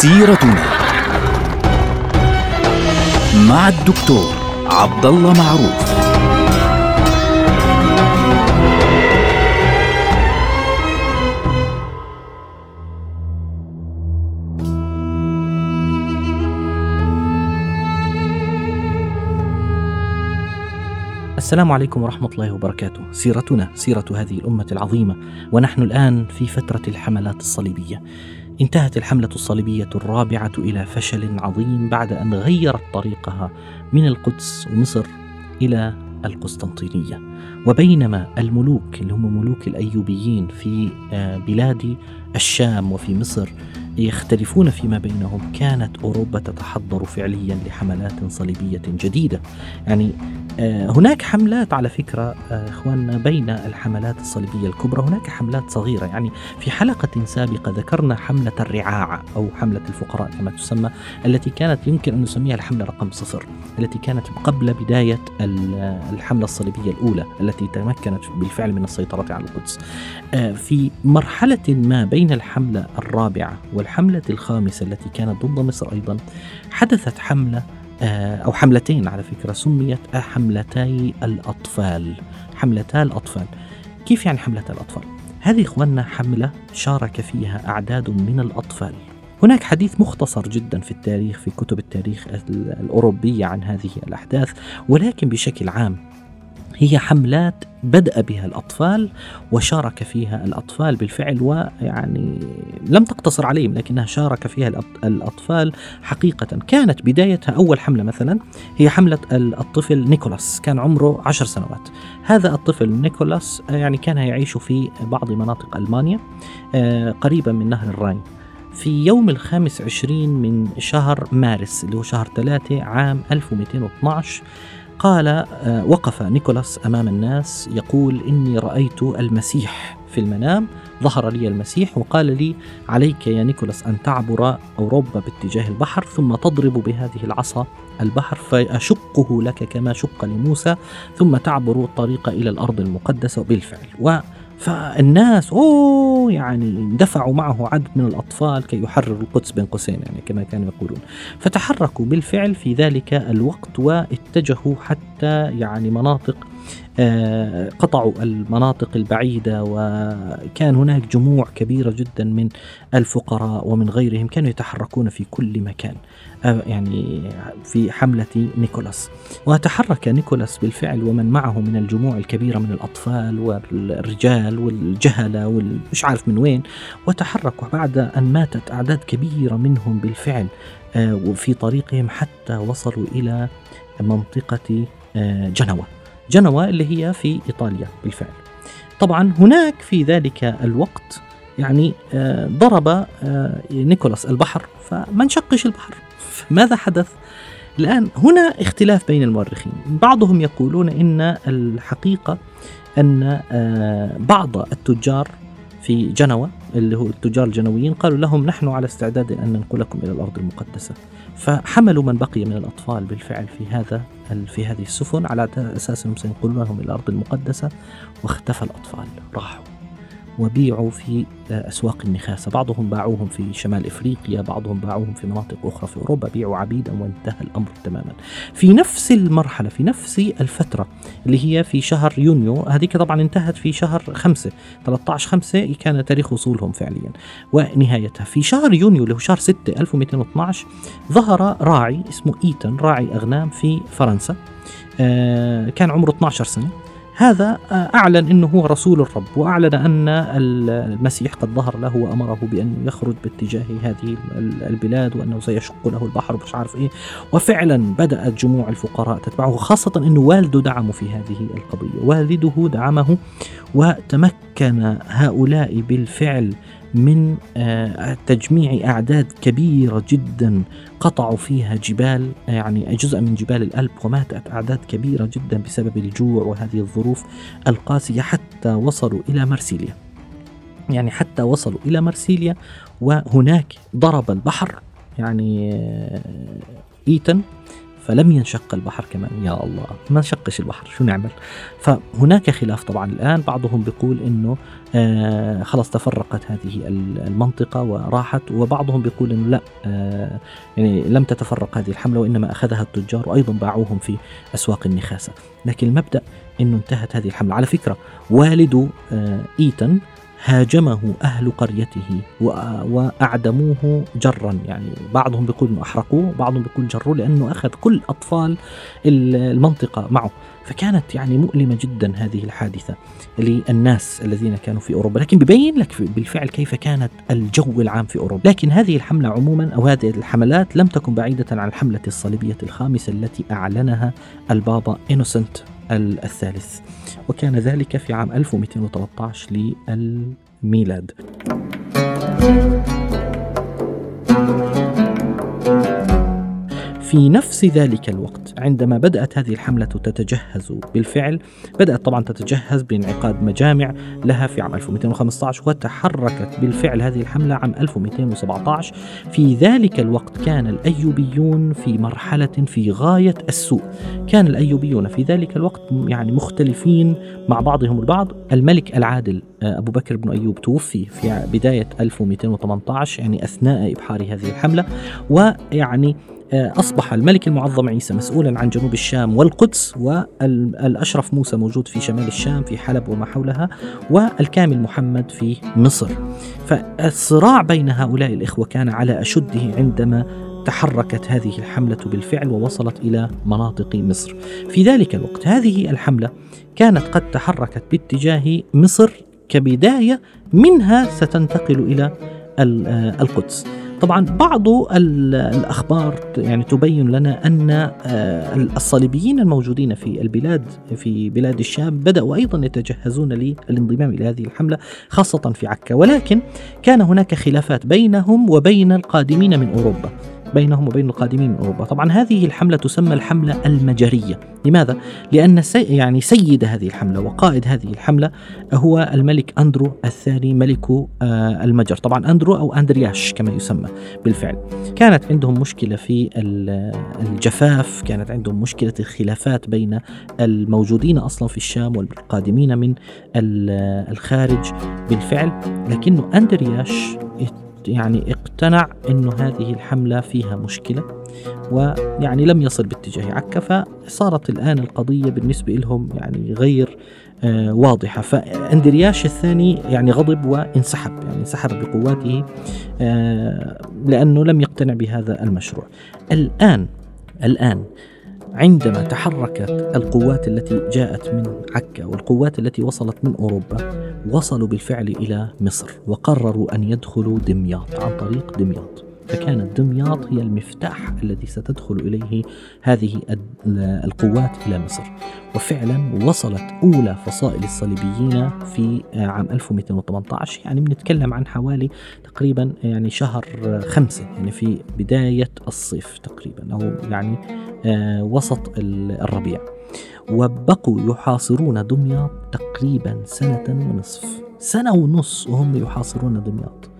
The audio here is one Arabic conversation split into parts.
سيرتنا مع الدكتور عبد الله معروف السلام عليكم ورحمة الله وبركاته. سيرتنا سيرة هذه الأمة العظيمة، ونحن الآن في فترة الحملات الصليبية. انتهت الحملة الصليبية الرابعة إلى فشل عظيم بعد أن غيرت طريقها من القدس ومصر إلى القسطنطينية. وبينما الملوك اللي هم ملوك الأيوبيين في آه، بلاد الشام وفي مصر يختلفون فيما بينهم. كانت أوروبا تتحضر فعليا لحملات صليبية جديدة. يعني آه، هناك حملات على فكرة آه، إخواننا بين الحملات الصليبية الكبرى هناك حملات صغيرة. يعني في حلقة سابقة ذكرنا حملة الرعاع أو حملة الفقراء كما تسمى التي كانت يمكن أن نسميها الحملة رقم صفر التي كانت قبل بداية الحملة الصليبية الأولى التي تمكنت بالفعل من السيطرة على القدس. آه، في مرحلة ما بين الحملة الرابعة والحملة الخامسة التي كانت ضد مصر أيضا حدثت حملة آه، أو حملتين على فكرة سميت حملتي الأطفال. حملتا الأطفال. كيف يعني حملتا الأطفال؟ هذه إخواننا حملة شارك فيها أعداد من الأطفال. هناك حديث مختصر جدا في التاريخ في كتب التاريخ الأوروبية عن هذه الأحداث ولكن بشكل عام هي حملات بدأ بها الأطفال وشارك فيها الأطفال بالفعل ويعني لم تقتصر عليهم لكنها شارك فيها الأطفال حقيقة. كانت بدايتها أول حملة مثلا هي حملة الطفل نيكولاس كان عمره عشر سنوات. هذا الطفل نيكولاس يعني كان يعيش في بعض مناطق ألمانيا آه، قريبا من نهر الراين. في يوم الخامس عشرين من شهر مارس اللي هو شهر ثلاثة عام 1212 قال آه، وقف نيكولاس أمام الناس يقول إني رأيت المسيح في المنام ظهر لي المسيح وقال لي عليك يا نيكولاس أن تعبر أوروبا باتجاه البحر ثم تضرب بهذه العصا البحر فأشقه لك كما شق لموسى ثم تعبر الطريق إلى الأرض المقدسة بالفعل. و فالناس أوه يعني دفعوا معه عدد من الأطفال كي يحرروا القدس بين قوسين يعني كما كانوا يقولون. فتحركوا بالفعل في ذلك الوقت واتجهوا حتى يعني مناطق قطعوا المناطق البعيدة وكان هناك جموع كبيرة جدا من الفقراء ومن غيرهم كانوا يتحركون في كل مكان آه، يعني في حملة نيكولاس. وتحرك نيكولاس بالفعل ومن معه من الجموع الكبيرة من الأطفال والرجال والجهلة والمش عارف من وين. وتحركوا بعد أن ماتت أعداد كبيرة منهم بالفعل آه، وفي طريقهم حتى وصلوا إلى منطقة جنوة. جنوة اللي هي في إيطاليا بالفعل. طبعا هناك في ذلك الوقت يعني آه، ضرب آه، نيكولاس البحر فما انشقش البحر. ماذا حدث؟ الآن هنا اختلاف بين المؤرخين. بعضهم يقولون إن الحقيقة أن آه، بعض التجار في جنوة اللي هو التجار الجنويين قالوا لهم نحن على استعداد أن ننقلكم إلى الأرض المقدسة. فحملوا من بقي من الأطفال بالفعل في هذا في هذه السفن على أساس أنهم سينقلونهم إلى الأرض المقدسة واختفى الأطفال راحوا. وبيعوا في أسواق النخاسة. بعضهم باعوهم في شمال إفريقيا بعضهم باعوهم في مناطق أخرى في أوروبا. بيعوا عبيدا وانتهى الأمر تماما. في نفس المرحلة في نفس الفترة اللي هي في شهر يونيو هذيك طبعا انتهت في شهر خمسة 13 خمسة كان تاريخ وصولهم فعليا ونهايتها. في شهر يونيو اللي هو شهر 6 1212 ظهر راعي اسمه إيتن راعي أغنام في فرنسا آه، كان عمره 12 سنة. هذا آه، أعلن أنه هو رسول الرب وأعلن أن المسيح قد ظهر له وأمره بأن يخرج باتجاه هذه البلاد وأنه سيشق له البحر ومش عارف إيه. وفعلا بدأت جموع الفقراء تتبعه خاصة أنه والده دعمه في هذه القضية. والده دعمه وتمكن هؤلاء بالفعل من آه، تجميع أعداد كبيرة جدا قطعوا فيها جبال يعني جزء من جبال الألب وماتت أعداد كبيرة جدا بسبب الجوع وهذه الظروف القاسية حتى وصلوا إلى مرسيليا يعني حتى وصلوا إلى مرسيليا وهناك ضرب البحر يعني آه، إيتن فلم ينشق البحر كمان يا الله. ما انشقش البحر؟ شو نعمل؟ فهناك خلاف طبعا الآن. بعضهم بيقول أنه آه خلاص تفرقت هذه المنطقة وراحت وبعضهم بيقول أنه لا آه يعني لم تتفرق هذه الحملة وإنما أخذها التجار وأيضا باعوهم في أسواق النخاسة. لكن المبدأ أنه انتهت هذه الحملة. على فكرة والد آه إيتن هاجمه أهل قريته وأعدموه جرا. يعني بعضهم بيقول أنه أحرقوه بعضهم بيقول جروه لأنه أخذ كل أطفال المنطقة معه. فكانت يعني مؤلمة جدا هذه الحادثة للناس الذين كانوا في أوروبا. لكن ببين لك بالفعل كيف كانت الجو العام في أوروبا. لكن هذه الحملة عموما أو هذه الحملات لم تكن بعيدة عن الحملة الصليبية الخامسة التي أعلنها البابا إنوسنت. الثالث. وكان ذلك في عام 1213 للميلاد. في نفس ذلك الوقت عندما بدأت هذه الحملة تتجهز بالفعل بدأت طبعا تتجهز بانعقاد مجامع لها في عام 1215 وتحركت بالفعل هذه الحملة عام 1217 في ذلك الوقت كان الأيوبيون في مرحلة في غاية السوء. كان الأيوبيون في ذلك الوقت يعني مختلفين مع بعضهم البعض. الملك العادل أبو بكر بن أيوب توفي في بداية 1218 يعني أثناء إبحار هذه الحملة ويعني آه، أصبح الملك المعظم عيسى مسؤولا عن جنوب الشام والقدس والأشرف موسى موجود في شمال الشام في حلب وما حولها والكامل محمد في مصر. فالصراع بين هؤلاء الإخوة كان على أشده عندما تحركت هذه الحملة بالفعل ووصلت إلى مناطق مصر. في ذلك الوقت هذه الحملة كانت قد تحركت باتجاه مصر كبداية منها ستنتقل إلى آه، القدس. طبعا بعض الأخبار يعني تبين لنا أن آه، الصليبيين الموجودين في البلاد في بلاد الشام بدأوا أيضا يتجهزون للانضمام إلى هذه الحملة خاصة في عكا. ولكن كان هناك خلافات بينهم وبين القادمين من أوروبا. بينهم وبين القادمين من أوروبا، طبعا هذه الحملة تسمى الحملة المجرية، لماذا؟ لأن سي يعني سيد هذه الحملة وقائد هذه الحملة هو الملك أندرو الثاني ملك آه، المجر، طبعا أندرو أو أندرياش كما يسمى بالفعل. كانت عندهم مشكلة في الجفاف، كانت عندهم مشكلة الخلافات بين الموجودين أصلا في الشام والقادمين من الخارج بالفعل، لكنه أندرياش يعني اقتنع إنه هذه الحملة فيها مشكلة ويعني لم يصل باتجاه عكا فصارت الآن القضية بالنسبة لهم يعني غير آه واضحة. فأندرياش الثاني يعني غضب وانسحب يعني انسحب بقواته آه لأنه لم يقتنع بهذا المشروع. الآن الآن عندما تحركت القوات التي جاءت من عكا والقوات التي وصلت من أوروبا وصلوا بالفعل إلى مصر وقرروا أن يدخلوا دمياط عن طريق دمياط. فكانت دمياط هي المفتاح الذي ستدخل إليه هذه القوات إلى مصر. وفعلا وصلت أولى فصائل الصليبيين في عام 1218 يعني بنتكلم عن حوالي تقريبا يعني شهر خمسة يعني في بداية الصيف تقريبا أو يعني آه، وسط الربيع. وبقوا يحاصرون دمياط تقريبا سنة ونصف. سنة ونص وهم يحاصرون دمياط.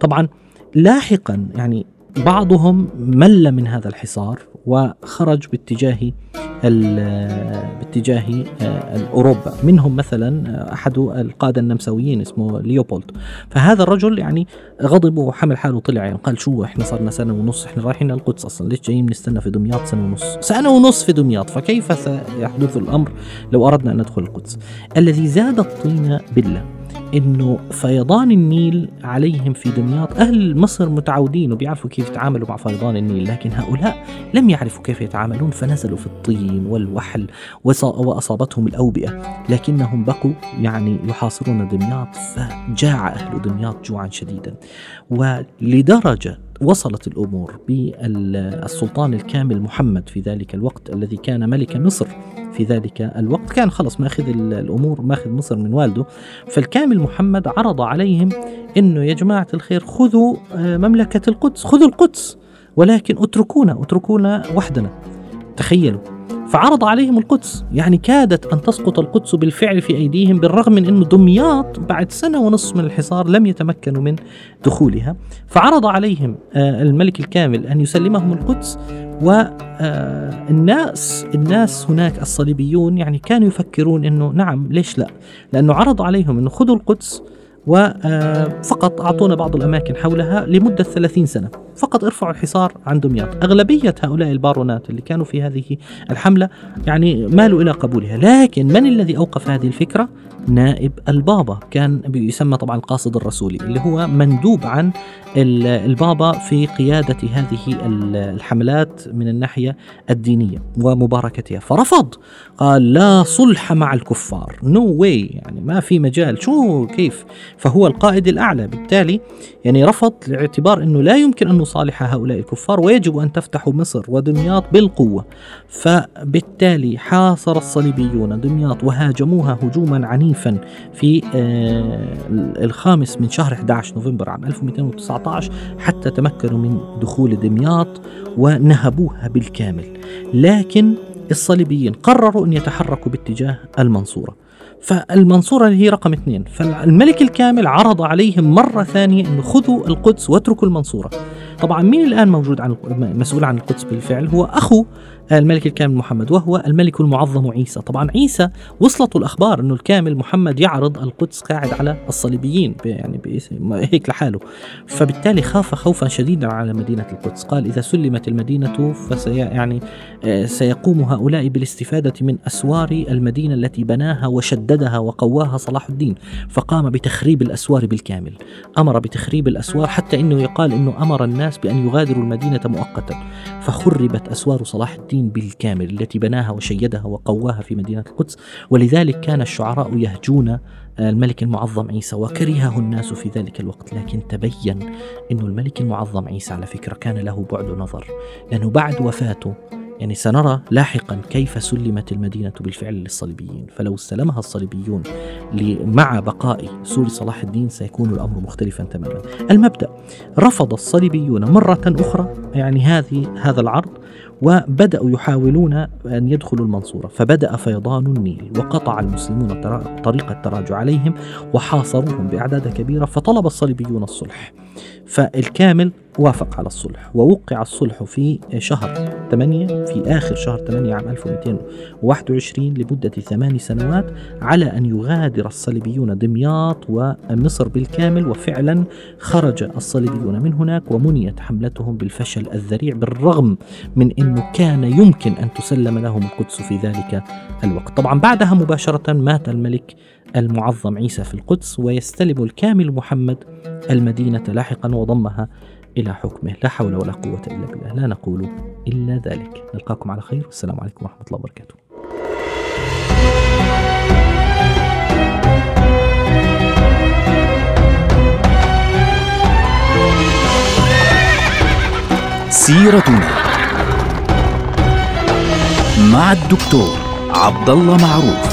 طبعا لاحقا يعني بعضهم مل من هذا الحصار وخرج باتجاه باتجاه آه، اوروبا منهم مثلا أحد القادة النمساويين اسمه ليوبولد. فهذا الرجل يعني غضب وحمل حاله طلع يعني قال شو إحنا صرنا سنة ونص إحنا رايحين للقدس أصلا ليش جايين نستنى في دمياط سنة ونص؟ سنة ونص في دمياط فكيف سيحدث الأمر لو أردنا أن ندخل القدس؟ الذي زاد الطين بله إنه فيضان النيل عليهم في دمياط. أهل مصر متعودين وبيعرفوا كيف يتعاملوا مع فيضان النيل لكن هؤلاء لم يعرفوا كيف يتعاملون فنزلوا في الطين والوحل وأصابتهم الأوبئة. لكنهم بقوا يعني يحاصرون دمياط فجاع أهل دمياط جوعا شديدا. ولدرجة وصلت الأمور بالسلطان الكامل محمد في ذلك الوقت الذي كان ملك مصر في ذلك الوقت. كان خلص ماخذ الأمور ماخذ مصر من والده. فالكامل محمد عرض عليهم إنه يا جماعة الخير خذوا آه، مملكة القدس خذوا القدس ولكن اتركونا اتركونا وحدنا. تخيلوا فعرض عليهم القدس يعني كادت أن تسقط القدس بالفعل في أيديهم بالرغم من أن دمياط بعد سنة ونصف من الحصار لم يتمكنوا من دخولها فعرض عليهم آه، الملك الكامل أن يسلمهم القدس والناس الناس هناك الصليبيون يعني كانوا يفكرون إنه نعم ليش لا؟ لأنه عرض عليهم إنه خذوا القدس وفقط أعطونا بعض الأماكن حولها لمدة 30 سنة. فقط ارفعوا الحصار عن دمياط أغلبية هؤلاء البارونات اللي كانوا في هذه الحملة يعني مالوا إلى قبولها. لكن من الذي أوقف هذه الفكرة؟ نائب البابا. كان يسمى طبعا القاصد الرسولي اللي هو مندوب عن البابا في قيادة هذه الحملات من الناحية الدينية ومباركتها. فرفض. قال لا صلح مع الكفار. نو no واي يعني ما في مجال. شو كيف؟ فهو القائد الأعلى. بالتالي يعني رفض لاعتبار أنه لا يمكن أن نصالح هؤلاء الكفار ويجب أن تفتحوا مصر ودمياط بالقوة. فبالتالي حاصر الصليبيون دمياط وهاجموها هجوما عنيفا في آه، الخامس من شهر 11 نوفمبر عام 1219 حتى تمكنوا من دخول دمياط ونهبوها بالكامل. لكن الصليبيين قرروا أن يتحركوا باتجاه المنصورة. فالمنصورة هي رقم اثنين. فالملك الكامل عرض عليهم مرة ثانية أنه خذوا القدس واتركوا المنصورة. طبعا مين الآن موجود عن مسؤول عن القدس بالفعل؟ هو أخو الملك الكامل محمد وهو الملك المعظم عيسى. طبعا عيسى وصلته الأخبار أنه الكامل محمد يعرض القدس قاعد على الصليبيين يعني هيك لحاله. فبالتالي خاف خوفا شديدا على مدينة القدس. قال إذا سلمت المدينة فسي يعني آه، سيقوم هؤلاء بالاستفادة من أسوار المدينة التي بناها وشددها وقواها صلاح الدين. فقام بتخريب الأسوار بالكامل. أمر بتخريب الأسوار حتى أنه يقال أنه أمر الناس بأن يغادروا المدينة مؤقتا. فخربت أسوار صلاح الدين بالكامل التي بناها وشيدها وقواها في مدينة القدس. ولذلك كان الشعراء يهجون الملك المعظم عيسى وكرهه الناس في ذلك الوقت. لكن تبين أن الملك المعظم عيسى على فكرة كان له بعد نظر. لأنه بعد وفاته يعني سنرى لاحقا كيف سلمت المدينة بالفعل للصليبيين. فلو استلمها الصليبيون مع بقاء سور صلاح الدين سيكون الأمر مختلفا تماما. المبدأ رفض الصليبيون مرة أخرى يعني هذه هذا العرض وبدأوا يحاولون أن يدخلوا المنصورة فبدأ فيضان النيل وقطع المسلمون طريق التراجع عليهم وحاصروهم بأعداد كبيرة فطلب الصليبيون الصلح. فالكامل وافق على الصلح ووقع الصلح في شهر 8 في آخر شهر 8 عام 1221 لمدة ثمان سنوات على أن يغادر الصليبيون دمياط ومصر بالكامل وفعلا خرج الصليبيون من هناك ومنيت حملتهم بالفشل الذريع بالرغم من أنه كان يمكن أن تسلم لهم القدس في ذلك الوقت. طبعا بعدها مباشرة مات الملك المعظم عيسى في القدس ويستلم الكامل محمد المدينة لاحقا وضمها إلى حكمه. لا حول ولا قوة إلا بالله. لا نقول إلا ذلك. نلقاكم على خير. والسلام عليكم ورحمة الله وبركاته. سيرتنا مع الدكتور عبد الله معروف.